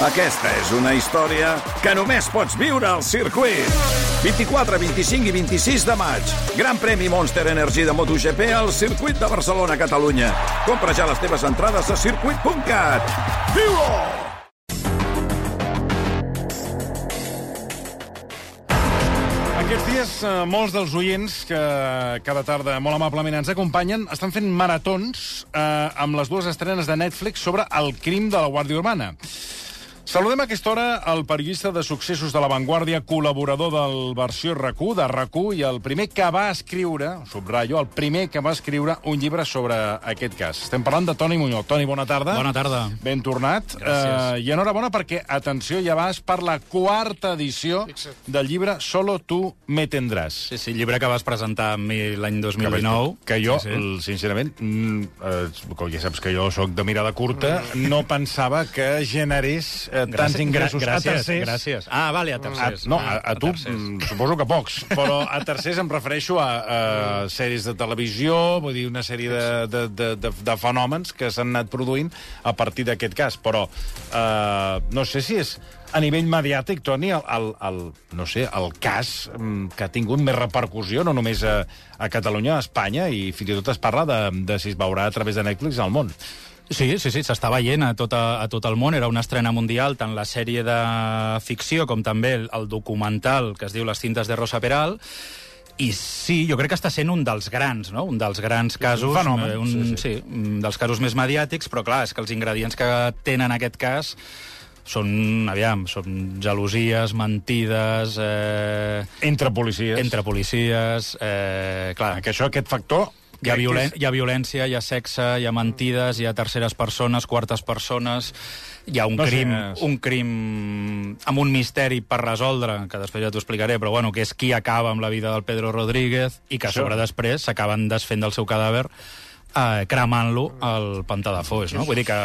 Aquesta és una història que només pots viure al circuit. 24, 25 i 26 de maig. Gran premi Monster Energy de MotoGP al circuit de Barcelona, Catalunya. Compra ja les teves entrades a circuit.cat. Viu-ho! Aquests dies, eh, molts dels oients que cada tarda molt amablement ens acompanyen estan fent maratons eh, amb les dues estrenes de Netflix sobre el crim de la Guàrdia Urbana. Saludem a aquesta hora el periodista de successos de La Vanguardia, col·laborador del versió rac de rac i el primer que va escriure, subratllo, el primer que va escriure un llibre sobre aquest cas. Estem parlant de Toni Muñoz. Toni, bona tarda. Bona tarda. Ben tornat. Gràcies. Eh, I enhorabona perquè, atenció, ja vas per la quarta edició del llibre Solo tu me tendràs. Sí, sí, llibre que vas presentar amb mi l'any 2019. Que jo, Sí, sí. sincerament, mm, eh, com ja saps que jo sóc de mirada curta, no pensava que generés eh, tants Gràcies, ingressos gràcies, a tercers. Gràcies. Ah, vale, a A, tercers. no, Ah, a, a tu tercers. mm, suposo que pocs, però a tercers em refereixo a, a sèries de televisió, vull dir, una sèrie de, de, de, de, de fenòmens que s'han anat produint a partir d'aquest cas, però eh, no sé si és a nivell mediàtic, Toni, el, el, el, no sé, el cas mm, que ha tingut més repercussió, no només a, a Catalunya, a Espanya, i fins i tot es parla de, de si es veurà a través de Netflix al món. Sí, sí, sí, s'està veient a tot, a, a tot el món. Era una estrena mundial, tant la sèrie de ficció com també el, el documental que es diu Les cintes de Rosa Peral. I sí, jo crec que està sent un dels grans, no? Un dels grans casos... fenomen, eh, un, sí, sí, sí. sí. un dels casos més mediàtics, però clar, és que els ingredients que tenen aquest cas són, aviam, són gelosies, mentides... Eh, Entre policies. entre policies... Eh, clar, Que això, aquest factor... hi ha, violen hi ha violència, hi ha sexe, hi ha mentides, hi ha terceres persones, quartes persones... Hi ha un No sé, crim, és- un crim amb un misteri per resoldre, que després ja t'ho explicaré, però bueno, que és qui acaba amb la vida del Pedro Rodríguez i que a sobre després s'acaben desfent del seu cadàver eh, cremant-lo al pantà de Foix, no? Vull dir que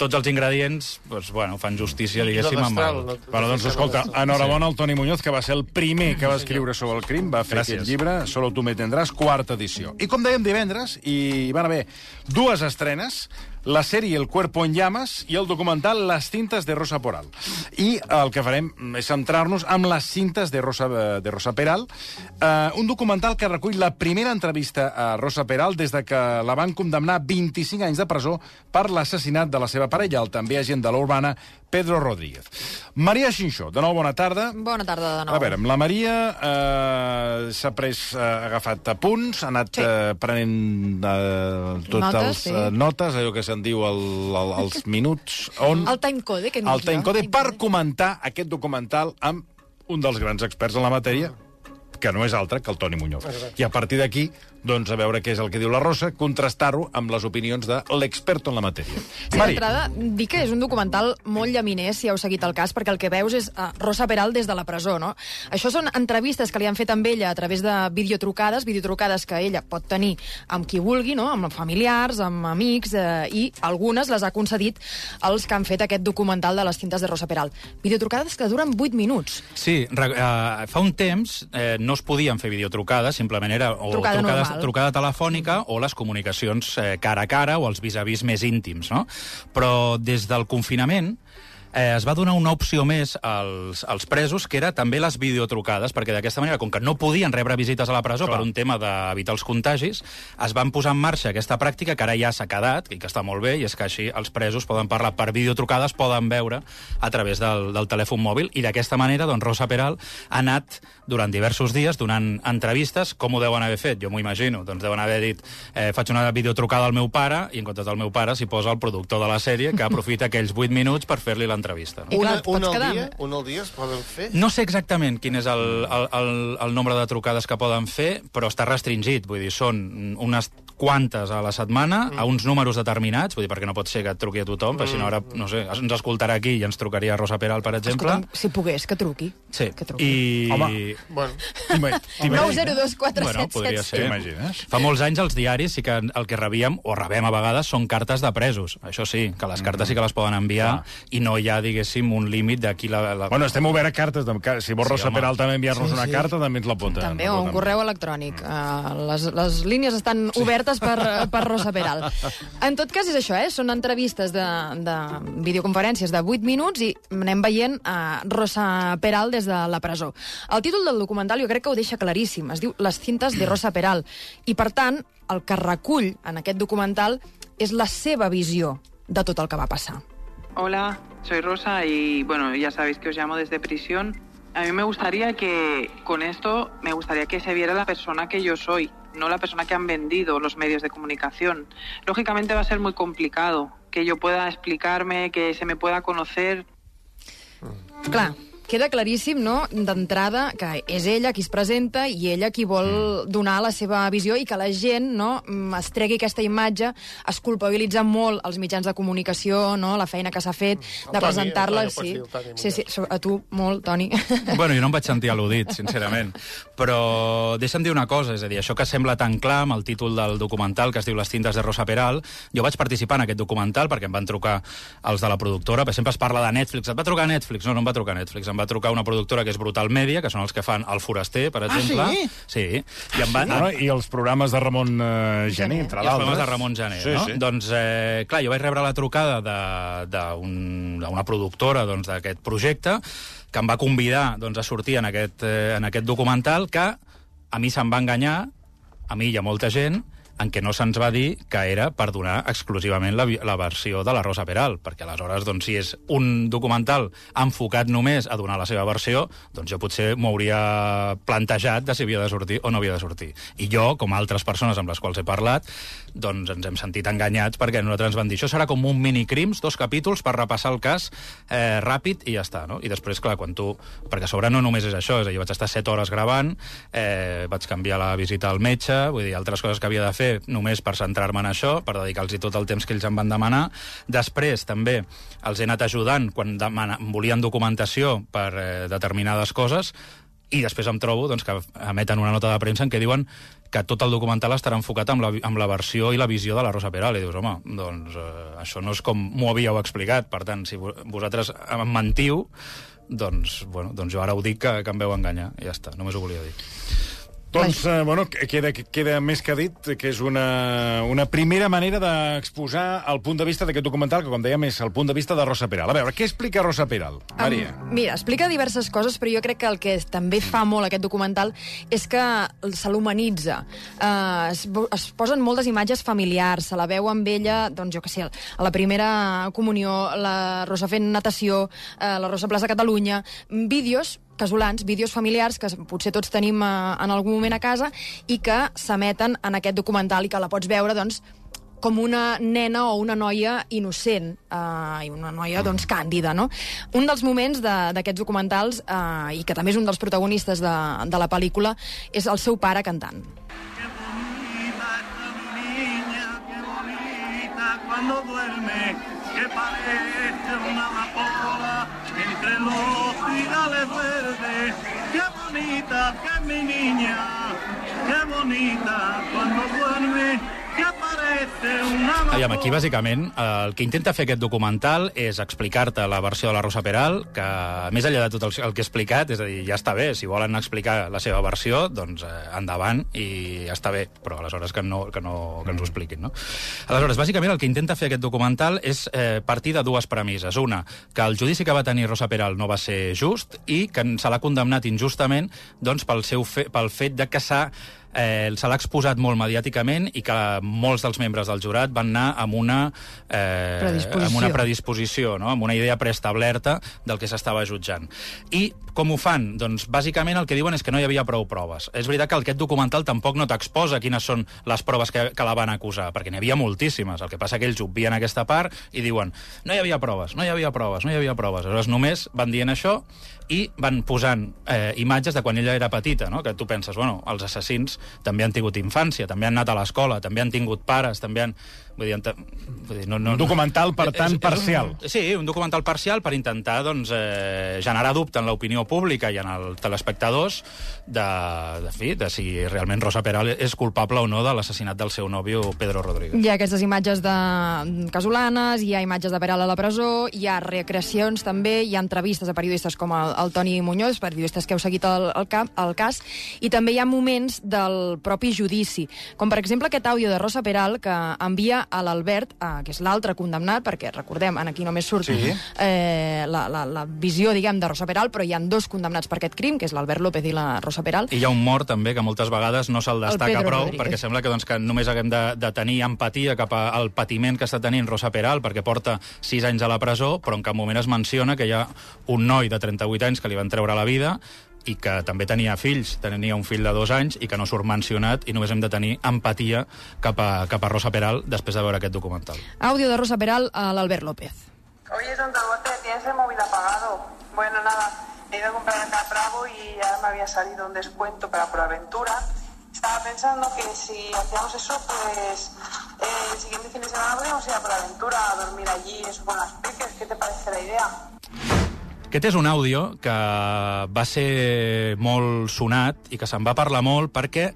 tots els ingredients doncs, bueno, fan justícia, diguéssim, amb el... Bueno, doncs escolta, enhorabona al Toni Muñoz, que va ser el primer que va escriure sobre el crim, va fer Gràcies. aquest llibre, Solo tu me tendràs, quarta edició. I com dèiem divendres, i hi van haver dues estrenes, la sèrie El cuerpo en llamas i el documental Las cintas de Rosa Poral. I el que farem és centrar-nos amb les cintes de Rosa, de Rosa Peral, eh, un documental que recull la primera entrevista a Rosa Peral des de que la van condemnar a 25 anys de presó per l'assassinat de la seva parella, el també agent de l'Urbana, Pedro Rodríguez. Maria Xinxó, de nou bona tarda. Bona tarda de nou. A veure, amb la Maria eh, s'ha pres, eh, agafat apunts, ha anat Sí. eh, prenent eh, tots Notes, els sí. eh, notes, allò que se'n diu el, el, els minuts, on... El timecode, que en el timecode per comentar aquest documental amb un dels grans experts en la matèria, que no és altre que el Toni Muñoz. I a partir d'aquí, doncs, a veure què és el que diu la Rosa, contrastar-ho amb les opinions de l'expert en la matèria. Sí, D'entrada, dic que és un documental molt llaminer, si heu seguit el cas, perquè el que veus és uh, Rosa Peral des de la presó, no? Això són entrevistes que li han fet amb ella a través de videotrucades, videotrucades que ella pot tenir amb qui vulgui, no? amb familiars, amb amics, eh, i algunes les ha concedit els que han fet aquest documental de les cintes de Rosa Peral. Videotrucades que duren 8 minuts. Sí, re, uh, fa un temps eh, no es podien fer videotrucades, simplement era o Trucada trucades, normal. Trucada telefònica o les comunicacions eh, cara a cara o els vis-a-vis més íntims, no? Però des del confinament eh, es va donar una opció més als, als presos, que era també les videotrucades, perquè d'aquesta manera, com que no podien rebre visites a la presó Clar. per un tema d'evitar els contagis, es van posar en marxa aquesta pràctica que ara ja s'ha quedat, i que està molt bé, i és que així els presos poden parlar per videotrucades, poden veure a través del, del telèfon mòbil, i d'aquesta manera, doncs, Rosa Peral ha anat durant diversos dies donant entrevistes, com ho deuen haver fet, jo m'ho imagino, doncs deuen haver dit eh, faig una videotrucada al meu pare, i en comptes del meu pare s'hi posa el productor de la sèrie, que aprofita aquells 8 minuts per fer-li l'entrevista. I clar, Una, un, al quedar dia, un al dia es poden fer? No sé exactament quin és el, el, el, el nombre de trucades que poden fer, però està restringit. Vull dir, són unes quantes a la setmana, a uns números determinats, vull dir, perquè no pot ser que et truqui a tothom, perquè si no ara, no sé, ens escoltarà aquí i ens trucaria Rosa Peral, per exemple. Escolta'm, si pogués, que truqui. Sí, Que truqui. i... Home. Bueno, T'ima- t'imagines? 902 Bueno, podria ser. T'imagines? Fa molts anys els diaris sí que el que rebíem, o rebem a vegades, són cartes de presos. Això sí, que les cartes sí que les poden enviar i no hi ha, diguéssim, un límit d'aquí la, la... Bueno, estem obert a cartes. De... Si vol Sí, Rosa home. Peral també enviar-nos una carta, també ens la pot... També, o un correu electrònic. Uh, les, les línies estan obertes totes per, per Rosa Peral. En tot cas, és això, eh? Són entrevistes de, de videoconferències de 8 minuts i anem veient a Rosa Peral des de la presó. El títol del documental jo crec que ho deixa claríssim. Es diu Les cintes de Rosa Peral. I, per tant, el que recull en aquest documental és la seva visió de tot el que va passar. Hola, soy Rosa y bueno, ya sabéis que os llamo desde prisión. A mí me gustaría que con esto me gustaría que se viera la persona que yo soy, no la persona que han vendido los medios de comunicación. Lógicamente va a ser muy complicado que yo pueda explicarme, que se me pueda conocer. Clar, queda claríssim, no?, d'entrada, que és ella qui es presenta i ella qui vol donar la seva visió i que la gent, no?, mm, es tregui aquesta imatge, es culpabilitza molt els mitjans de comunicació, no?, la feina que s'ha fet, de presentar-la... el Sí, el Toni, sí, sí, so- a tu molt, Toni. Bueno, jo no em vaig sentir al·ludit, sincerament. Però deixa'm dir una cosa, és a dir, això que sembla tan clar amb el títol del documental que es diu Les tintes de Rosa Peral, jo vaig participar en aquest documental perquè em van trucar els de la productora, perquè sempre es parla de Netflix. Et va trucar Netflix? No, no em va trucar Netflix. Em va trucar una productora que és Brutal Media, que són els que fan El Foraster, per exemple. sí? Sí. I em va... Bueno, I els programes de Ramon eh, Gené, entre I els d'altres. problemes de Ramon Janer, sí, no? Sí. Doncs, eh, clar, jo vaig rebre la trucada d'una productora doncs, d'aquest projecte que em va convidar doncs, a sortir en aquest, eh, en aquest documental que a mi se'm va enganyar, a mi i a molta gent, en què no se'ns va dir que era per donar exclusivament la, la versió de la Rosa Peral, perquè aleshores, doncs, si és un documental enfocat només a donar la seva versió, doncs jo potser m'ho hauria plantejat de si havia de sortir o no havia de sortir. I jo, com altres persones amb les quals he parlat, doncs ens hem sentit enganyats perquè nosaltres ens van dir això serà com un minicrims, dos capítols per repassar el cas eh, ràpid i ja està, no? I després, clar, quan tu... Perquè a sobre no només és això, és a dir, vaig estar 7 hores gravant, eh, vaig canviar la visita al metge, vull dir, altres coses que havia de fer només per centrar-me en això, per dedicar-los tot el temps que ells em van demanar. Després, també, els he anat ajudant quan demana, em volien documentació per eh, determinades coses, i després em trobo doncs, que emeten una nota de premsa en què diuen que tot el documental estarà enfocat amb la, amb la versió i la visió de la Rosa Peral. I dius, home, doncs eh, això no és com m'ho havíeu explicat. Per tant, si vo- vosaltres em mentiu, doncs, bueno, doncs jo ara ho dic que, que em veu enganyar. Ja està, només ho volia dir. Doncs, eh, bueno, queda, queda més que dit que és una, una primera manera d'exposar el punt de vista d'aquest documental, que, com dèiem, és el punt de vista de Rosa Peral. A veure, què explica Rosa Peral? Maria. Um, mira, explica diverses coses, però jo crec que el que també fa molt aquest documental és que se l'humanitza. Uh, es, es posen moltes imatges familiars, se la veu amb ella, doncs jo què sé, a la primera comunió, la Rosa fent natació, uh, la Rosa Plaça Catalunya, vídeos casolans, vídeos familiars que potser tots tenim eh, en algun moment a casa i que s'emeten en aquest documental i que la pots veure, doncs, com una nena o una noia innocent eh, i una noia doncs, càndida. No? Un dels moments de- d'aquests documentals, eh, i que també és un dels protagonistes de, de la pel·lícula, és el seu pare cantant. Qué bonita cuando duerme, que parece una amapola entre los Qué bonita que es mi niña, qué bonita cuando duerme, Aviam, aquí, bàsicament, el que intenta fer aquest documental és explicar-te la versió de la Rosa Peral, que, més enllà de tot el, el que he explicat, és a dir, ja està bé, si volen explicar la seva versió, doncs eh, endavant, i ja està bé, però aleshores que, no, que, no, que ens ho expliquin, no? Aleshores, bàsicament, el que intenta fer aquest documental és eh, partir de dues premisses. Una, que el judici que va tenir Rosa Peral no va ser just i que se l'ha condemnat injustament doncs, pel, seu fe, pel fet de que s'ha eh, se l'ha exposat molt mediàticament i que molts dels membres del jurat van anar amb una, eh, Predisposició. amb una predisposició, no? amb una idea preestablerta del que s'estava jutjant. I com ho fan? Doncs bàsicament el que diuen és que no hi havia prou proves. És veritat que aquest documental tampoc no t'exposa quines són les proves que, que la van acusar, perquè n'hi havia moltíssimes. El que passa que ells obvien aquesta part i diuen no hi havia proves, no hi havia proves, no hi havia proves. Aleshores només van dient això i van posant eh, imatges de quan ella era petita, no? que tu penses, bueno, els assassins també han tingut infància, també han anat a l'escola, també han tingut pare vegades també han... Vull dir, ente- vull dir no, no, Un documental, per És- tant, és parcial. Un, sí, un documental parcial per intentar doncs, eh, generar dubte en l'opinió pública i en els telespectadors de, de, fi, de si realment Rosa Peral és culpable o no de l'assassinat del seu nòvio Pedro Rodríguez. Hi ha aquestes imatges de casolanes, hi ha imatges de Peral a la presó, hi ha recreacions també, hi ha entrevistes a periodistes com el, el Toni Muñoz, periodistes que heu seguit el, el, cap, el cas, i també hi ha moments del propi judici, com per exemple aquest àudio de Rosa Peral que envia a l'Albert, eh, que és l'altre condemnat, perquè recordem, en aquí només surt Sí. eh, la, la, la visió, diguem, de Rosa Peral, però hi han dos condemnats per aquest crim, que és l'Albert López i la Rosa Peral. I hi ha un mort també que moltes vegades no se'l destaca prou Rodríguez. perquè sembla que, doncs, que només haguem de, de tenir empatia cap al patiment que està tenint Rosa Peral perquè porta 6 anys a la presó però en cap moment es menciona que hi ha un noi de 38 anys que li van treure la vida i que també tenia fills, tenia un fill de dos anys i que no surt mencionat i només hem de tenir empatia cap a, cap a Rosa Peral després de veure aquest documental. Àudio de Rosa Peral a l'Albert López. Oye, tonto bote, tienes el móvil apagado. Bueno, nada, he ido a comprar acá a Bravo y ya me había salido un descuento para Aventura. Estaba pensando que si hacíamos eso, pues eh, el siguiente fin de semana podríamos ir a Aventura a dormir allí, eso con las peques. ¿Qué te parece la idea? Aquest és un àudio que va ser molt sonat i que se'n va parlar molt perquè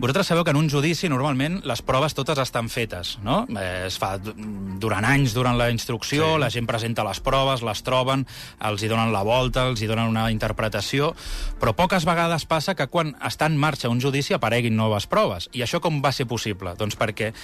vosaltres sabeu que en un judici normalment les proves totes estan fetes, no? Eh, es fa durant anys, durant la instrucció, sí. la gent presenta les proves, les troben, els hi donen la volta, els hi donen una interpretació, però poques vegades passa que quan està en marxa un judici apareguin noves proves. I això com va ser possible? Doncs perquè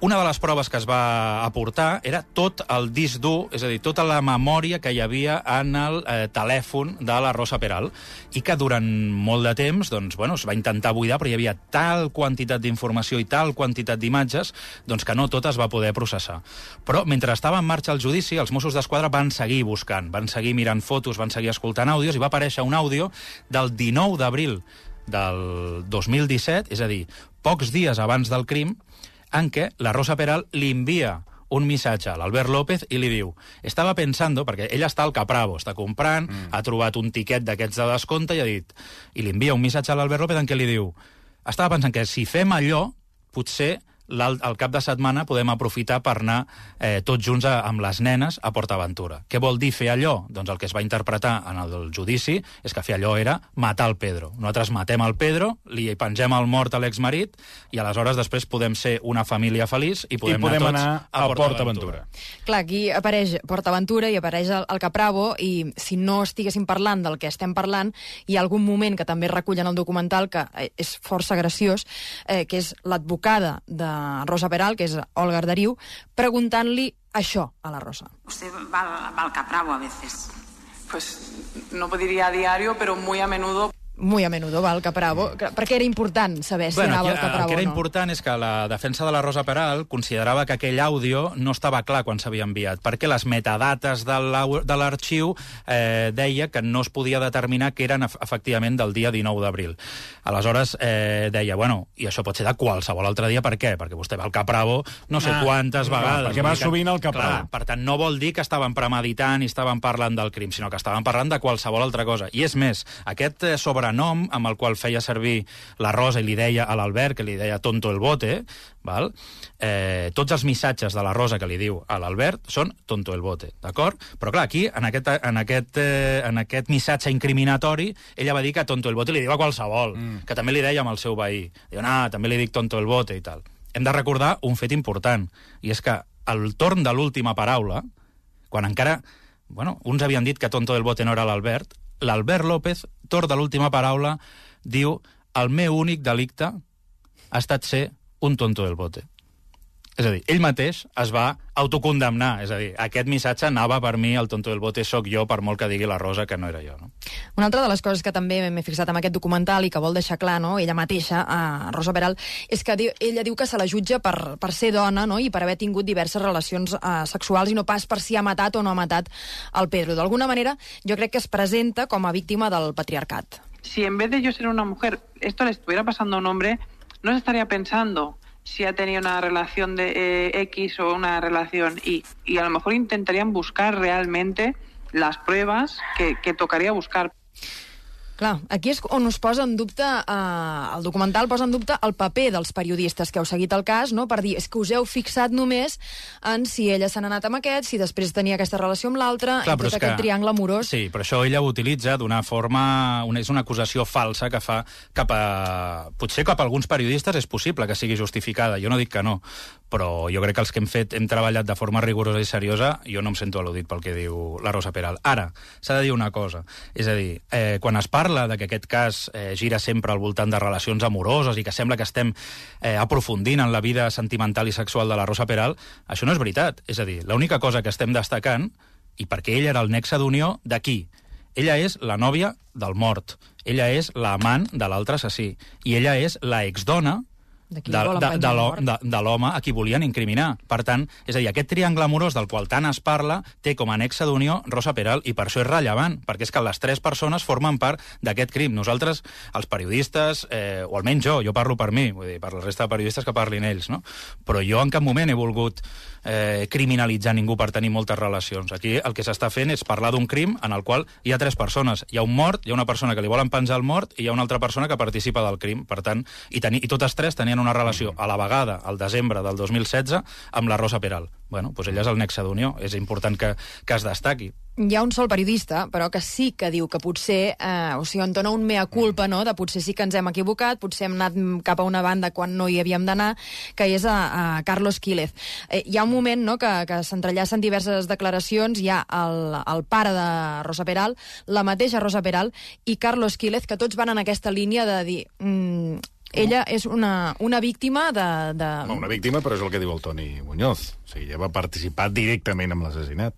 una de les proves que es va aportar era tot el disc dur, és a dir, tota la memòria que hi havia en el eh, telèfon de la Rosa Peral i que durant molt de temps doncs, bueno, es va intentar buidar, però hi havia tal quantitat d'informació i tal quantitat d'imatges doncs, que no tot es va poder processar. Però mentre estava en marxa el judici, els Mossos d'Esquadra van seguir buscant, van seguir mirant fotos, van seguir escoltant àudios i va aparèixer un àudio del 19 d'abril del 2017, és a dir, pocs dies abans del crim, en què la Rosa Peral li envia un missatge a l'Albert López i li diu estava pensando, perquè ella està al Capravo, està comprant, mm. ha trobat un tiquet d'aquests de descompte i ha dit... I li envia un missatge a l'Albert López en què li diu estava pensant que si fem allò, potser el cap de setmana podem aprofitar per anar eh, tots junts a, amb les nenes a PortAventura. Què vol dir fer allò? Doncs el que es va interpretar en el del judici és que fer allò era matar el Pedro. Nosaltres matem el Pedro, li pengem el mort a l'exmarit i aleshores després podem ser una família feliç i podem, I podem anar, anar tots a PortAventura. Clar, aquí apareix PortAventura i apareix el, el Capravo i si no estiguéssim parlant del que estem parlant, hi ha algun moment que també recull en el documental que eh, és força graciós, eh, que és l'advocada de Rosa Peral, que és Olga Arderiu, preguntant-li això a la Rosa. Usted va, al- va al Capravo a veces. Pues no diría a diario, pero muy a menudo. Muy a menudo va al Capravo, Clar, perquè era important saber si anava aquí, al el Capravo que era no. important és que la defensa de la Rosa Peral considerava que aquell àudio no estava clar quan s'havia enviat, perquè les metadates de l'arxiu eh, deia que no es podia determinar que eren ef- efectivament del dia 19 d'abril. Aleshores, eh, deia, bueno, i això pot ser de qualsevol altre dia, per què? Perquè vostè va al Capravo no sé Ah, quantes clar, vegades. perquè va sovint al Capravo. Clar, per tant, no vol dir que estaven premeditant i estaven parlant del crim, sinó que estaven parlant de qualsevol altra cosa. I és més, aquest eh, sobrenom amb el qual feia servir la Rosa i li deia a l'Albert, que li deia tonto el bote, val? Eh, tots els missatges de la Rosa que li diu a l'Albert són tonto el bote, d'acord? Però clar, aquí, en aquest, en, aquest, eh, en aquest missatge incriminatori, ella va dir que tonto el bote li diu a qualsevol, mm. que també li deia amb el seu veí. Diu, ah, també li dic tonto el bote i tal. Hem de recordar un fet important, i és que al torn de l'última paraula, quan encara... Bueno, uns havien dit que tonto del bote no era l'Albert, l'Albert López, torn de l'última paraula, diu el meu únic delicte ha estat ser un tonto del bote. És a dir, ell mateix es va autocondemnar. És a dir, aquest missatge anava per mi, el tonto del bote sóc jo, per molt que digui la Rosa que no era jo. No? Una altra de les coses que també m'he fixat en aquest documental i que vol deixar clar, no, ella mateixa, a Rosa Peral, és que diu, ella diu que se la jutja per, per ser dona no, i per haver tingut diverses relacions uh, sexuals i no pas per si ha matat o no ha matat el Pedro. D'alguna manera, jo crec que es presenta com a víctima del patriarcat. Si en vez de yo ser una mujer, esto le estuviera pasando a un hombre, no se estaría pensando si ha tenido una relación de eh, X o una relación Y. Y a lo mejor intentarían buscar realmente las pruebas que, que tocaría buscar. Clar, aquí és on us posa en dubte, eh, el documental posa en dubte el paper dels periodistes que heu seguit el cas, no? per dir, és que us heu fixat només en si ella se n'ha anat amb aquest, si després tenia aquesta relació amb l'altre, i tot aquest triangle amorós. Sí, però això ella ho utilitza d'una forma... Una, és una acusació falsa que fa cap a... Potser cap a alguns periodistes és possible que sigui justificada, jo no dic que no, però jo crec que els que hem fet, hem treballat de forma rigorosa i seriosa, jo no em sento al·ludit pel que diu la Rosa Peral. Ara, s'ha de dir una cosa, és a dir, eh, quan es parla de que aquest cas eh, gira sempre al voltant de relacions amoroses i que sembla que estem eh, aprofundint en la vida sentimental i sexual de la Rosa Peral, això no és veritat. És a dir, l'única cosa que estem destacant, i perquè ella era el nexe d'unió, de qui? Ella és la nòvia del mort. Ella és l'amant de l'altre assassí. I ella és la exdona De de, l'home a qui volien incriminar. Per tant, és a dir, aquest triangle amorós del qual tant es parla té com a nexe d'unió Rosa Peral i per això és rellevant, perquè és que les tres persones formen part d'aquest crim. Nosaltres, els periodistes, eh, o almenys jo, jo parlo per mi, vull dir, per la resta de periodistes que parlin ells, no? Però jo en cap moment he volgut eh, criminalitzar ningú per tenir moltes relacions. Aquí el que s'està fent és parlar d'un crim en el qual hi ha tres persones. Hi ha un mort, hi ha una persona que li volen penjar el mort i hi ha una altra persona que participa del crim. Per tant, i, teni, i totes tres tenien una relació a la vegada, al desembre del 2016, amb la Rosa Peral. Bueno, doncs ella és el nexe d'unió. És important que, que es destaqui. Hi ha un sol periodista, però que sí que diu que potser, eh, o sigui, entona un mea culpa, no?, de potser sí que ens hem equivocat, potser hem anat cap a una banda quan no hi havíem d'anar, que és a, a Carlos Quílez. Eh, hi ha un moment, no?, que, que s'entrellacen diverses declaracions, hi ha el, el pare de Rosa Peral, la mateixa Rosa Peral, i Carlos Quílez, que tots van en aquesta línia de dir... Mm, ella és una, una víctima de... de... Una víctima, però és el que diu el Toni Muñoz. O sigui, ella va participar directament amb l'assassinat.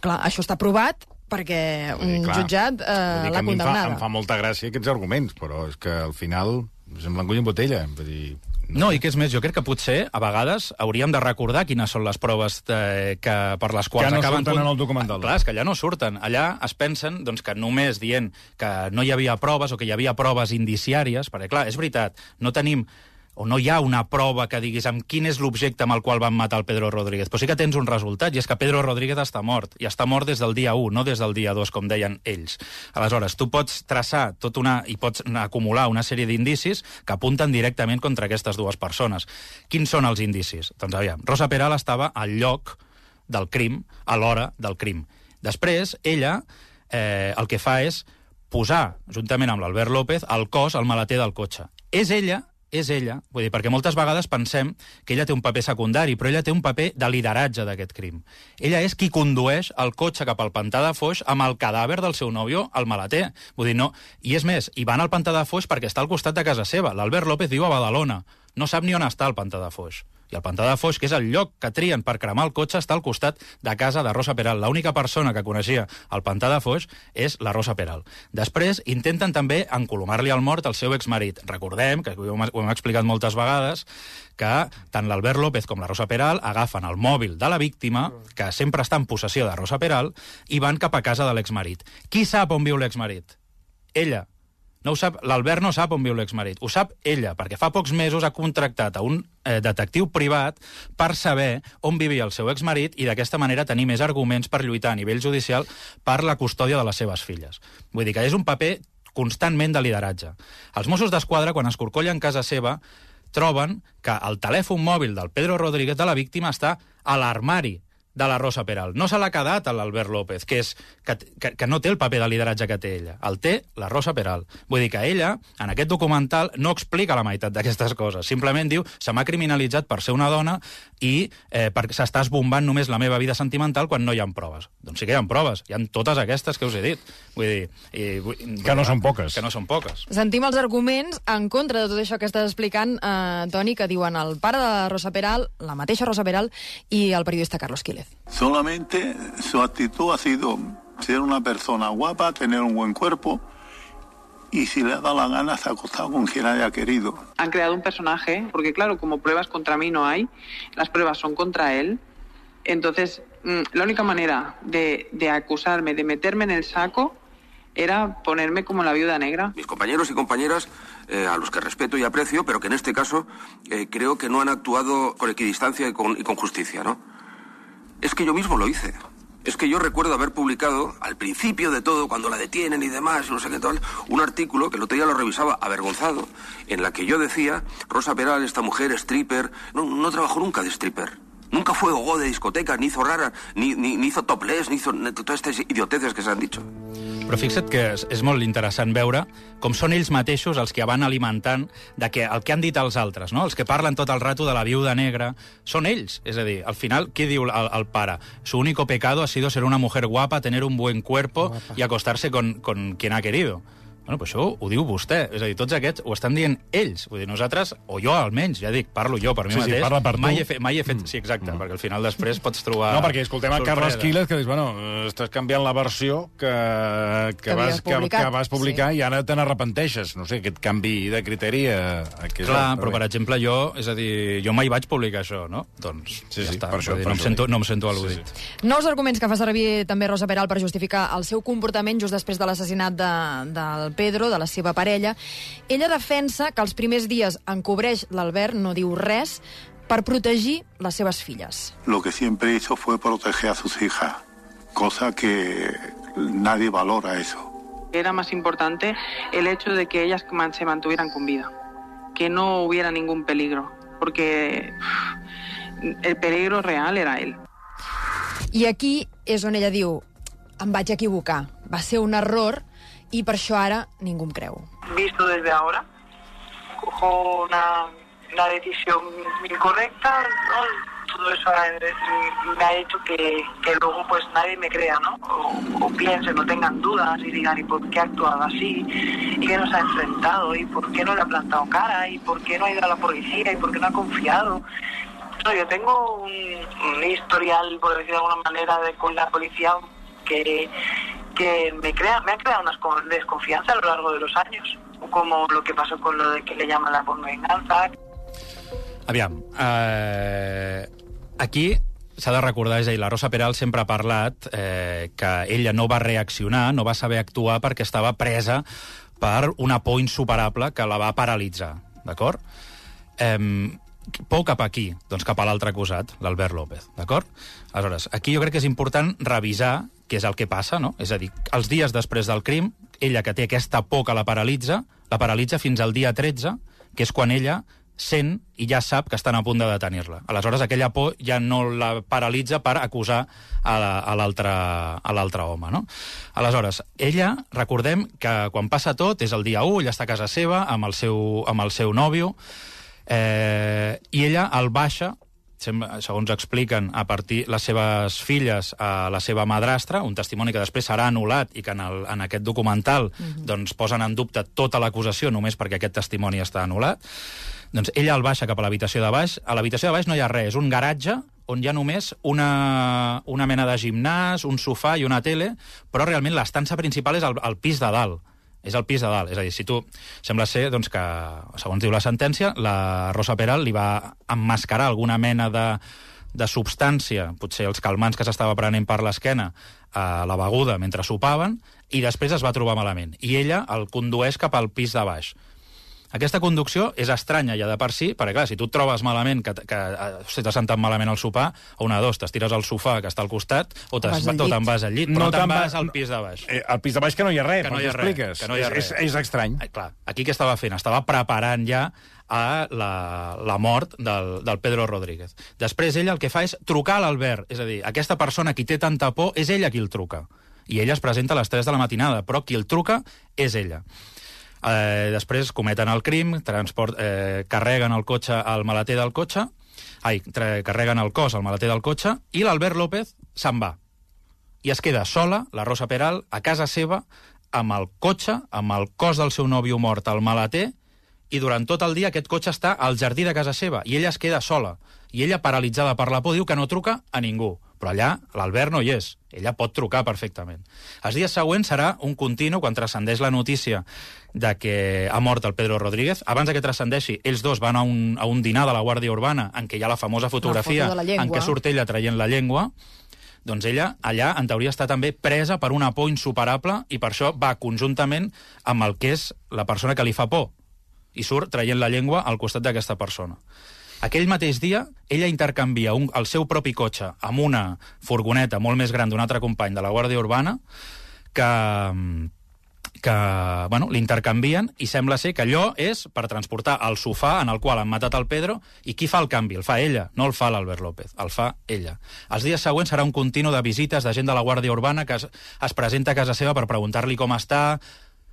Clar, això està provat perquè un clar, jutjat eh, l'ha a mi em fa, condemnada. em fa molta gràcia aquests arguments, però és que al final sembla engull en botella. Vull dir, No, i què és més, jo crec que potser, a vegades, hauríem de recordar quines són les proves de, que, per les quals Que no acaben... surten en el documental. Ah, clar, és que allà no surten. Allà es pensen doncs, que només dient que no hi havia proves o que hi havia proves indiciàries, perquè, clar, és veritat, no tenim o no hi ha una prova que diguis amb quin és l'objecte amb el qual van matar el Pedro Rodríguez. Però sí que tens un resultat, i és que Pedro Rodríguez està mort. I està mort des del dia 1, no des del dia 2, com deien ells. Aleshores, tu pots traçar tot una, i pots acumular una sèrie d'indicis que apunten directament contra aquestes dues persones. Quins són els indicis? Doncs aviam, Rosa Peral estava al lloc del crim a l'hora del crim. Després, ella eh, el que fa és posar, juntament amb l'Albert López, el cos al maleter del cotxe. És ella és ella, vull dir, perquè moltes vegades pensem que ella té un paper secundari, però ella té un paper de lideratge d'aquest crim. Ella és qui condueix el cotxe cap al pantà de Foix amb el cadàver del seu nòvio al maleter. Vull dir, no... I és més, hi van al pantà de Foix perquè està al costat de casa seva. L'Albert López viu a Badalona. No sap ni on està el pantà de Foix. I el pantà de Foix, que és el lloc que trien per cremar el cotxe, està al costat de casa de Rosa Peral. L'única persona que coneixia el pantà de Foix és la Rosa Peral. Després intenten també encolomar-li al mort el seu exmarit. Recordem, que ho hem, ho hem explicat moltes vegades, que tant l'Albert López com la Rosa Peral agafen el mòbil de la víctima, que sempre està en possessió de Rosa Peral, i van cap a casa de l'exmarit. Qui sap on viu l'exmarit? Ella. No ho sap, l'Albert no sap on viu l'exmarit. Ho sap ella, perquè fa pocs mesos ha contractat a un eh, detectiu privat per saber on vivia el seu exmarit i d'aquesta manera tenir més arguments per lluitar a nivell judicial per la custòdia de les seves filles. Vull dir que és un paper constantment de lideratge. Els Mossos d'Esquadra, quan escorcollen casa seva, troben que el telèfon mòbil del Pedro Rodríguez de la víctima està a l'armari de la Rosa Peral. No se l'ha quedat a l'Albert López, que, és, que, que, que no té el paper de lideratge que té ella. El té la Rosa Peral. Vull dir que ella, en aquest documental, no explica la meitat d'aquestes coses. Simplement diu, se m'ha criminalitzat per ser una dona i eh, perquè s'està esbombant només la meva vida sentimental quan no hi ha proves. Doncs sí que hi ha proves. Hi ha totes aquestes que us he dit. Vull dir... I, vull, Que no són poques. Que no són poques. Sentim els arguments en contra de tot això que estàs explicant, eh, Toni, que diuen el pare de Rosa Peral, la mateixa Rosa Peral, i el periodista Carlos Solamente su actitud ha sido ser una persona guapa, tener un buen cuerpo y si le ha dado la gana se ha acostado con quien haya querido. Han creado un personaje, porque claro, como pruebas contra mí no hay, las pruebas son contra él. Entonces, mm, la única manera de, de acusarme, de meterme en el saco, era ponerme como la viuda negra. Mis compañeros y compañeras, eh, a los que respeto y aprecio, pero que en este caso eh, creo que no han actuado con equidistancia y con, y con justicia, ¿no? Es que yo mismo lo hice. es que yo recuerdo haber publicado, al principio de todo, cuando la detienen y demás, no sé qué tal, un artículo que el otro día lo revisaba avergonzado, en la que yo decía, Rosa Peral, esta mujer, stripper, no, no trabajó nunca de stripper. Nunca fue gogó de discotecas, ni hizo rara, ni, ni, ni hizo topless, ni hizo ni todas estas idioteces que se han dicho. Però fixa't que és, és molt interessant veure com són ells mateixos els que van alimentant de que el que han dit els altres, no? els que parlen tot el rato de la viuda negra, són ells. És a dir, al final, què diu el, el pare? Su único pecado ha sido ser una mujer guapa, tener un buen cuerpo y acostarse con, con quien ha querido. Bueno, pues això ho diu vostè. És a dir, tots aquests ho estan dient ells. Vull dir, nosaltres, o jo almenys, ja dic, parlo jo per mi Sí, sí, mateix. parla per tu. mai, he fet, mai he fet... Sí, exacte, perquè al final després pots trobar... No, perquè escoltem a Carles. Quiles que dius, bueno, estàs canviant la versió que, que, Que vas, que, que vas publicar i ara te n'arrepenteixes. No sé, aquest canvi de criteri... Eh, que és Clar, el- però per exemple jo, és a dir, jo mai vaig publicar això, no? Doncs Sí, ja sí, està. per això- dir, per no, em sento, no em sento Sí, al·ludit. sí. Nous arguments que fa servir també Rosa Peral per justificar el seu comportament just després de l'assassinat de, del Pedro, de la seva parella. Ella defensa que els primers dies encobreix l'Albert, no diu res, per protegir les seves filles. Lo que siempre hizo fue proteger a sus hijas, cosa que nadie valora eso. Era más importante el hecho de que ellas se mantuvieran con vida, que no hubiera ningún peligro, porque el peligro real era él. I aquí és on ella diu em vaig equivocar, va ser un error i per això ara ningú em. Visto desde ahora, cojo una, una decisión incorrecta, todo eso me ha hecho que, que luego pues nadie me crea, ¿no? O, o piensen, no tengan dudas y digan, ¿y por qué ha actuado así? ¿Y qué nos ha enfrentado? ¿Y por qué no le ha plantado cara? ¿Y por qué no ha ido a la policía? ¿Y por qué no ha confiado? No, yo tengo un, un historial, por decir de alguna manera, de, con la policía que, que me, crea, me ha creado una esco- desconfianza a lo largo de los años, como lo que pasó con lo de que le llaman la pornovenganza, Aviam, eh, aquí s'ha de recordar, és a dir, la Rosa Peral sempre ha parlat eh, que ella no va reaccionar, no va saber actuar perquè estava presa per una por insuperable que la va paralitzar, d'acord? Eh, por cap aquí, doncs cap a l'altre acusat, l'Albert López, d'acord? Aleshores, aquí jo crec que és important revisar què és el que passa, no? És a dir, els dies després del crim, ella que té aquesta por que la paralitza, la paralitza fins al dia 13, que és quan ella sent i ja sap que estan a punt de detenir-la. Aleshores, aquella por ja no la paralitza per acusar a la- a l'altre home, no? Aleshores, ella, recordem que quan passa tot, és el dia 1, ella està a casa seva amb el seu, amb el seu nòvio, eh, i ella el baixa segons expliquen, a partir les seves filles a la seva madrastra, un testimoni que després serà anul·lat i que en, el, en aquest documental doncs, posen en dubte tota l'acusació només perquè aquest testimoni està anul·lat, doncs ella el baixa cap a l'habitació de baix. A l'habitació de baix no hi ha res, és un garatge on hi ha només una, una mena de gimnàs, un sofà i una tele, però realment l'estança principal és el, el pis de dalt. És el pis de dalt. És a dir, si tu... Sembla ser doncs, que, segons diu la sentència, la Rosa Peral li va emmascarar alguna mena de, de substància, potser els calmants que s'estava prenent per l'esquena, a la beguda mentre sopaven, i després es va trobar malament. I ella el condueix cap al pis de baix. Aquesta conducció és estranya ja de per si, perquè clar, si tu et trobes malament, que, que eh, si t'has sentat malament al sopar, o una de dos, t'estires al sofà que està al costat, o te'n vas al llit. te'n vas al llit, No però no te'n te'n va- vas al pis de baix. Eh, al pis de baix que no hi ha res, Que no hi ha res, expliques. que no hi ha és, res. és, és estrany. Eh, clar, aquí què estava fent? Estava preparant ja a la, la mort del, del Pedro Rodríguez. Després ella el que fa és trucar a l'Albert, és a dir, aquesta persona qui té tanta por és ella qui el truca. I ella es presenta a les 3 de la matinada, però qui el truca és ella. Eh, després cometen el crim, transport, eh, carreguen el cotxe al maleter del cotxe, ai, carreguen el cos al maleter del cotxe, i l'Albert López se'n va. I es queda sola, la Rosa Peral, a casa seva, amb el cotxe, amb el cos del seu nòvio mort al maleter, i durant tot el dia aquest cotxe està al jardí de casa seva, i ella es queda sola. I ella, paralitzada per la por, diu que no truca a ningú. Però allà l'Albert no hi és. Ella pot trucar perfectament. Els dies següents serà un continu quan transcendeix la notícia de que ha mort el Pedro Rodríguez. Abans de que transcendeixi, ells dos van a un, a un dinar de la Guàrdia Urbana en què hi ha la famosa fotografia foto la llengua. en què surt ella traient la llengua, doncs ella allà, en teoria, està també presa per una por insuperable i per això va conjuntament amb el que és la persona que li fa por i surt traient la llengua al costat d'aquesta persona. Aquell mateix dia, ella intercanvia un, el seu propi cotxe amb una furgoneta molt més gran d'un altre company de la Guàrdia Urbana que, que bueno, l'intercanvien i sembla ser que allò és per transportar el sofà en el qual han matat el Pedro i qui fa el canvi? El fa ella, no el fa l'Albert López, el fa ella. Els dies següents serà un continu de visites de gent de la Guàrdia Urbana que es, es presenta a casa seva per preguntar-li com està.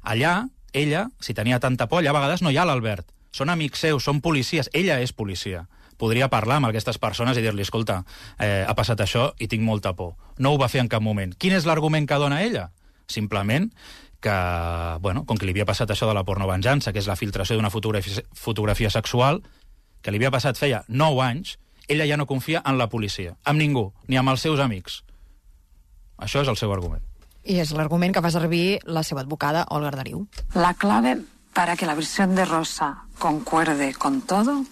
Allà, ella, si tenia tanta por, allà a vegades no hi ha l'Albert. Són amics seus, són policies, ella és policia podria parlar amb aquestes persones i dir-li, escolta, eh, ha passat això i tinc molta por. No ho va fer en cap moment. Quin és l'argument que dona ella? Simplement que, bueno, com que li havia passat això de la pornovenjança, que és la filtració d'una fotografia, fotografia sexual, que li havia passat feia 9 anys, ella ja no confia en la policia, amb ningú, ni amb els seus amics. Això és el seu argument. I és l'argument que fa servir la seva advocada, Olga Arderiu. La clave para que la versión de Rosa concuerde con todo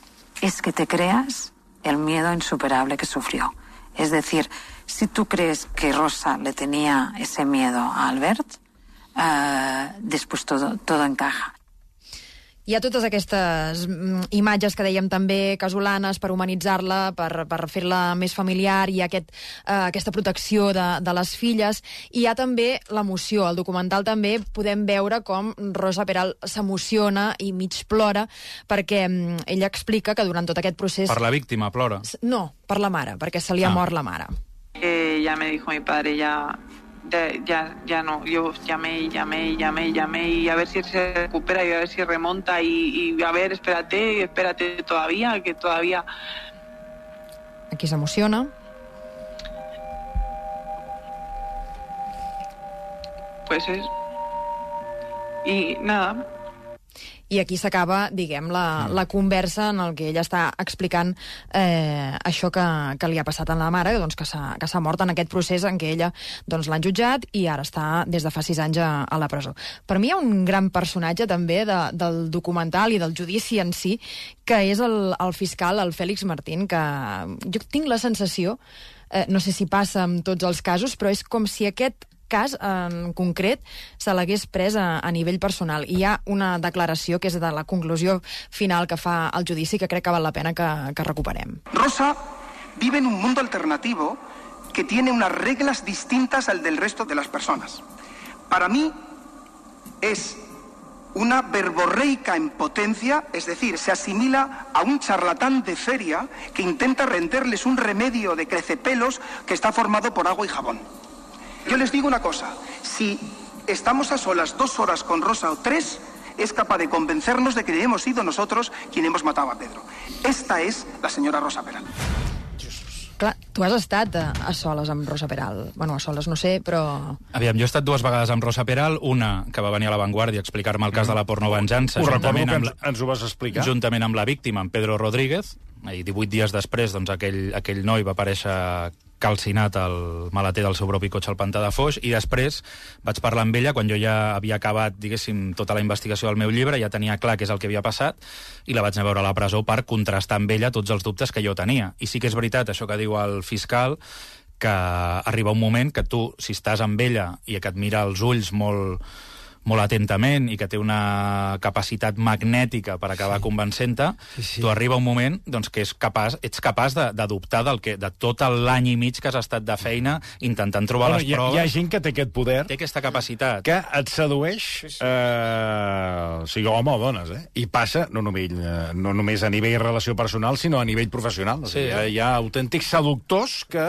es que te creas el miedo insuperable que sufrió. Es decir, si tú crees que Rosa le tenía ese miedo a Albert, eh, después todo, todo encaja. Hi ha totes aquestes mm, imatges que dèiem també casolanes per humanitzar-la, per, per fer-la més familiar, i aquest, eh, aquesta protecció de, de les filles. I hi ha també l'emoció. Al documental també podem veure com Rosa Peral s'emociona i mig plora perquè mm, ella explica que durant tot aquest procés... Per la víctima, plora. No, per la mare, perquè se li ha Ah. mort la mare. Eh, ya me dijo mi padre, ya, ya, ya no. Yo llamé y llamé y llamé y llamé y a ver si se recupera y a ver si remonta y, y a ver, espérate, espérate todavía, que todavía... Aquí s'emociona. Pues es... Y nada, I aquí s'acaba, diguem, la, la conversa en el que ella està explicant eh, això que, que li ha passat a la mare, doncs, que s'ha mort en aquest procés en què ella doncs, l'han jutjat i ara està des de fa sis anys a, a la presó. Per mi hi ha un gran personatge també de, del documental i del judici en si, que és el, el fiscal, el Fèlix Martín, que jo tinc la sensació, eh, no sé si passa en tots els casos, però és com si aquest cas en concret se l'hagués pres a, a nivell personal. I hi ha una declaració que és de la conclusió final que fa el judici que crec que val la pena que, que recuperem. Rosa vive en un mundo alternativo que tiene unas reglas distintas al del resto de las personas. Para mí es una verborreica en potencia, es decir, se asimila a un charlatán de feria que intenta renderles un remedio de crecepelos que está formado por agua y jabón. Yo les digo una cosa, si estamos a solas dos horas con Rosa o tres, es capaz de convencernos de que hemos sido nosotros quien hemos matado a Pedro. Esta es la señora Rosa Peral. Clar, tu has estat a, a soles amb Rosa Peral. Bueno, a soles no sé, però... Aviam, jo he estat dues vegades amb Rosa Peral, una que va venir a La Vanguardia a explicar-me el cas de la pornovenjança. Ho recordo que ens, ens ho vas explicar. juntament amb la víctima, en Pedro Rodríguez, i 18 dies després doncs, aquell, aquell noi va aparèixer calcinat al maleter del seu propi cotxe al Pantà de Foix, i després vaig parlar amb ella quan jo ja havia acabat, diguéssim, tota la investigació del meu llibre, ja tenia clar què és el que havia passat, i la vaig anar a veure a la presó per contrastar amb ella tots els dubtes que jo tenia. I sí que és veritat, això que diu el fiscal, que arriba un moment que tu, si estàs amb ella i que et mira als ulls molt, molt atentament i que té una capacitat magnètica per acabar sí. convencent-te, sí, sí. tu arriba un moment doncs, que és capaç, ets capaç de, de del que, de tot l'any i mig que has estat de feina intentant trobar Bueno, les hi, ha, proves. hi ha gent que té aquest poder, Té aquesta capacitat. que et sedueix, eh, o sigui, home o dones, eh? I passa no només, eh, no només a nivell relació personal, sinó a nivell professional. O sigui, Sí. hi, ha, hi ha autèntics seductors que,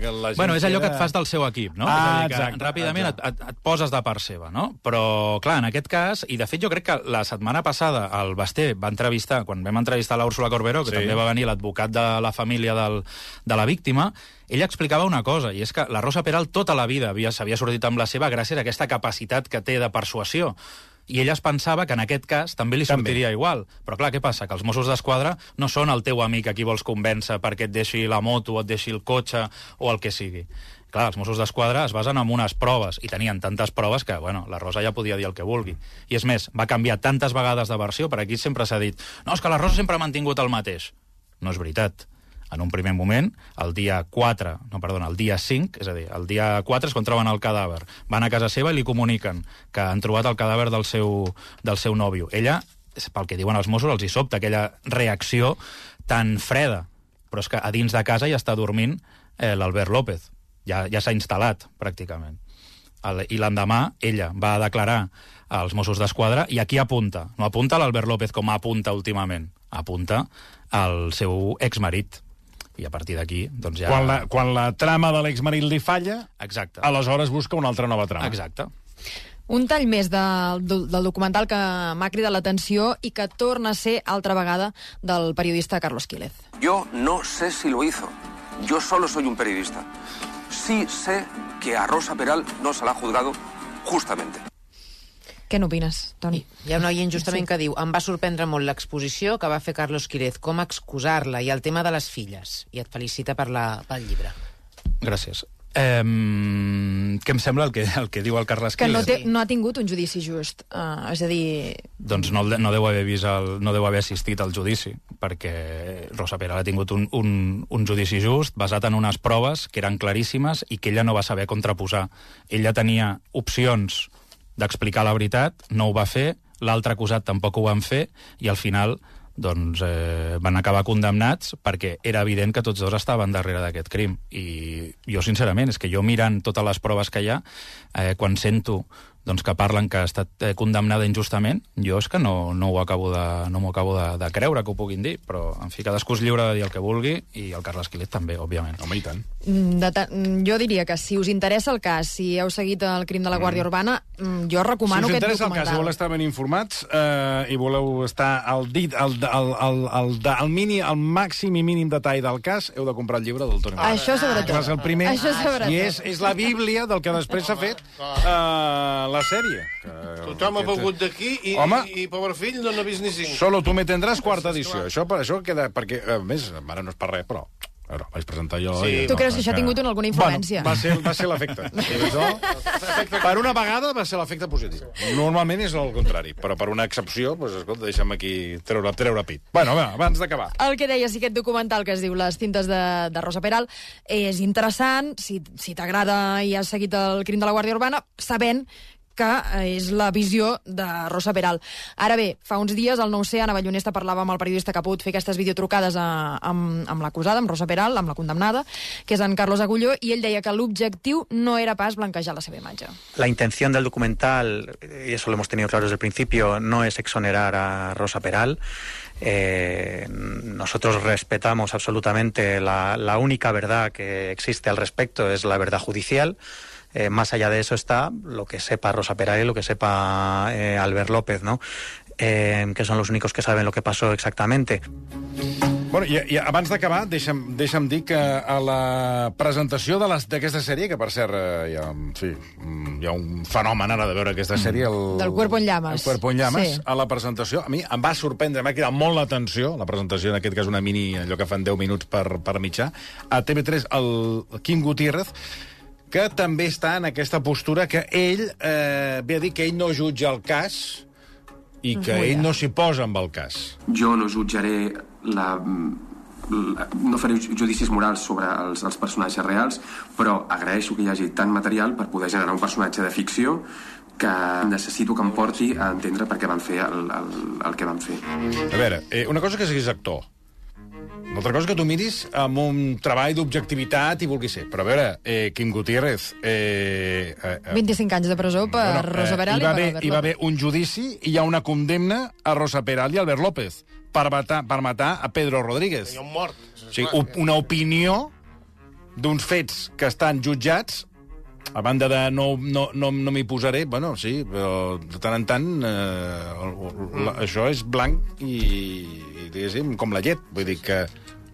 que la gent... Bueno, és allò que et fas del seu equip, no? Ah, és a dir, que exacte, ràpidament exacte. Et, et, et poses de part seva, no? Però, clar, en aquest cas, i de fet jo crec que la setmana passada el Basté va entrevistar, quan vam entrevistar la Úrsula Corberó, que Sí. també va venir l'advocat de la família del, de la víctima, ella explicava una cosa, i és que la Rosa Peral tota la vida havia- s'havia sortit amb la seva gràcies a aquesta capacitat que té de persuasió. I ella es pensava que en aquest cas també li També. sortiria igual. Però clar, què passa? Que els Mossos d'Esquadra no són el teu amic a qui vols convèncer perquè et deixi la moto, o et deixi el cotxe o el que sigui. Clar, els Mossos d'Esquadra es basen en unes proves, i tenien tantes proves que, bueno, la Rosa ja podia dir el que vulgui. I és més, va canviar tantes vegades de versió, per aquí sempre s'ha dit no, és que la Rosa sempre ha mantingut el mateix. No és veritat. En un primer moment, el dia 4, no, perdona, el dia 5, és a dir, el dia 4 és quan troben el cadàver. Van a casa seva i li comuniquen que han trobat el cadàver del seu, del seu nòvio. Ella pel que diuen els Mossos, els hi sobta aquella reacció tan freda, però és que a dins de casa ja està dormint eh, l'Albert López. Ja, ja s'ha instal·lat, pràcticament. El, I l'endemà ella va declarar als Mossos d'Esquadra i aquí apunta. No apunta l'Albert López com apunta últimament. Apunta al seu exmarit. I a partir d'aquí, doncs ja... Quan la, quan la trama de l'exmarit li falla, Exacte. aleshores busca una altra nova trama. Exacte. Un tall més del, del del documental que m'ha cridat l'atenció i que torna a ser altra vegada del periodista Carlos Quílez. Yo no sé si lo hizo. Yo solo soy un periodista. Sí sé que a Rosa Peral no se la ha juzgado justamente. Què n'opines, Toni? Hi ha un oient justament sí. que diu em va sorprendre molt l'exposició que va fer Carlos Quirez, com excusar-la i el tema de les filles. I et felicita per la, pel llibre. Gràcies. Eh, què em sembla el que, el que diu el Carles Que no, té, no ha tingut un judici just. Uh, és a dir, Doncs no, no deu haver vist el, no deu haver assistit al judici, perquè Rosa Pera ha tingut un, un, un judici just basat en unes proves que eren claríssimes i que ella no va saber contraposar. Ella tenia opcions d'explicar la veritat, no ho va fer, l'altre acusat tampoc ho van fer, i al final doncs, eh, van acabar condemnats perquè era evident que tots dos estaven darrere d'aquest crim. I jo, sincerament, és que jo mirant totes les proves que hi ha, eh, quan sento doncs, que parlen que ha estat eh, condemnada injustament, jo és que no, no ho acabo de, no m'ho acabo de, de creure que ho puguin dir, però, en fi, cadascú és lliure de dir el que vulgui, i el Carles Quilet també, òbviament. Home, i tant. mm, de ta- mm, jo diria que si us interessa el cas, si heu seguit el crim de la Guàrdia Urbana, mm, jo recomano si us aquest interessa el cas, si voleu estar ben informats eh, i voleu estar al dit, al, al, al, al, al, al, mini, al màxim i mínim detall del cas, heu de comprar el llibre del Toni. Això sobretot. Que va ser el primer. Això sobretot. I és, és la bíblia del que després s'ha fet eh, la sèrie. Que, Tothom ha begut d'aquí i, Home. i, i, pobre fill, no n'ha vist ni cinc. Solo tu me tendràs quarta edició. Això, per això queda... Perquè, a més, ara no és per res, però... A veure, vaig presentar jo... Sí. i- Tu creus que això ha tingut una- alguna influència? Bueno, va ser, va ser l'efecte. Per una vegada va ser l'efecte positiu. Normalment és el contrari, però per una excepció, doncs, escolta, deixa'm aquí treure, treure pit. Bueno, va, abans d'acabar. El que deies, aquest documental que es diu Les tintes de, de Rosa Peral, és interessant, si, si t'agrada i has seguit el crim de la Guàrdia Urbana, sabent que eh, és la visió de Rosa Peral. Ara bé, fa uns dies al 9C, Ana Ballonesta parlava amb el periodista que ha pogut fer aquestes videotrucades a, amb, amb l'acusada, amb Rosa Peral, amb la condemnada, que és en Carlos Agulló, i ell deia que l'objectiu no era pas blanquejar la seva imatge. La intención del documental, y eso lo hemos tenido claro desde el principio, no es exonerar a Rosa Peral. Eh, nosotros respetamos absolutamente la, la única verdad que existe al respecto, es la verdad judicial. Eh, más allá de eso está lo que sepa Rosa Peral y lo que sepa eh, Albert López, ¿no? Eh, que son los únicos que saben lo que pasó exactamente. Bueno, i, i abans d'acabar, deixa'm, deixa'm dir que a la presentació de les- d'aquesta sèrie, que per cert eh, hi ha, sí, mm, hi ha un fenomen ara de veure aquesta sèrie... El, Del Cuerpo en Llamas. El Cuerpo en Llamas. Sí. A la presentació, a mi em va sorprendre, m'ha cridat molt l'atenció, la presentació, en aquest cas una mini, allò que fan 10 minuts per, per mitjà, a TV3, el Quim Gutiérrez, que també està en aquesta postura que ell eh, ve a dir que ell no jutja el cas i que ell no s'hi posa amb el cas. Jo no jutjaré la, la no faré judicis morals sobre els, els personatges reals, però agraeixo que hi hagi tant material per poder generar un personatge de ficció que necessito que em porti a entendre per què van fer el, el, el que van fer. A veure, eh, una cosa que siguis actor. Una altra cosa que tu miris amb un treball d'objectivitat i vulguis ser. Però a veure, eh, Quim Gutiérrez... Eh, eh, eh, 25 anys de presó per bueno, Rosa Peral hi i per haver, Albert hi va López. haver un judici i hi ha una condemna a Rosa Peral i Albert López per matar, per matar a Pedro Rodríguez. Hi ha un mort. O sigui, op- una opinió d'uns fets que estan jutjats a banda de no, no, no, no m'hi posaré, bueno, sí, però de tant en tant eh, el- el- la, això és blanc i, i, diguéssim, com la llet. Vull dir que,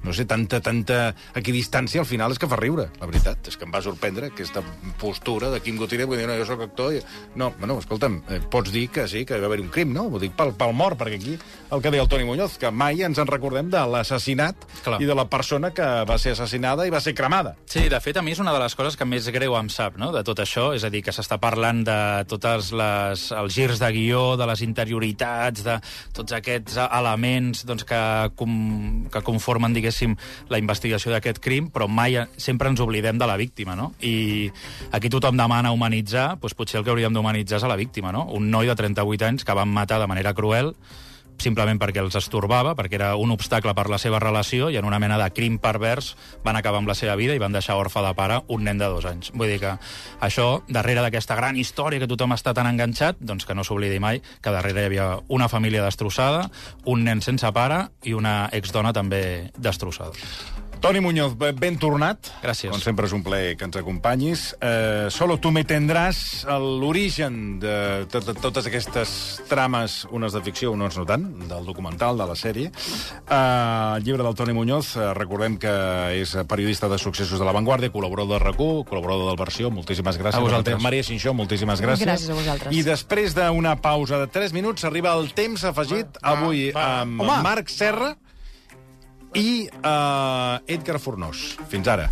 no sé, tanta, tanta equidistància al final és que fa riure, la veritat. És que em va sorprendre aquesta postura de Quim Gutiérrez, vull dir, no, jo sóc actor... I... No, bueno, escolta'm, eh, pots dir que sí, que hi va haver un crim, no? Ho dic pel, pel mort, perquè aquí el que deia el Toni Muñoz, que mai ens en recordem de l'assassinat i de la persona que va ser assassinada i va ser cremada. Sí, de fet, a mi és una de les coses que més greu em sap, no?, de tot això. És a dir, que s'està parlant de tots les, els girs de guió, de les interioritats, de tots aquests elements doncs, que, com, que conformen, diguéssim, la investigació d'aquest crim, però mai, sempre ens oblidem de la víctima, no? I aquí tothom demana humanitzar, doncs potser el que hauríem d'humanitzar és a la víctima, no? Un noi de 38 anys que van matar de manera cruel simplement perquè els estorbava, perquè era un obstacle per la seva relació, i en una mena de crim pervers van acabar amb la seva vida i van deixar orfe de pare un nen de dos anys. Vull dir que això, darrere d'aquesta gran història que tothom està tan enganxat, doncs que no s'oblidi mai que darrere hi havia una família destrossada, un nen sense pare i una exdona també destrossada. Toni Muñoz, ben tornat. Gràcies. Com sempre és un plaer que ens acompanyis. Eh, solo tu me tendràs l'origen de tot, de totes aquestes trames, unes de ficció, unes no tant, del documental, de la sèrie. Eh, el llibre del Toni Muñoz, eh, recordem que és periodista de successos de La Vanguardia, col·laborador de RAC1, col·laborador del Versió, moltíssimes gràcies. A vosaltres. Maria Xinxó, moltíssimes gràcies. Gràcies a vosaltres. I després d'una pausa de 3 minuts, arriba el temps afegit avui amb Home. Marc Serra i uh, Edgar Fornós. Fins ara.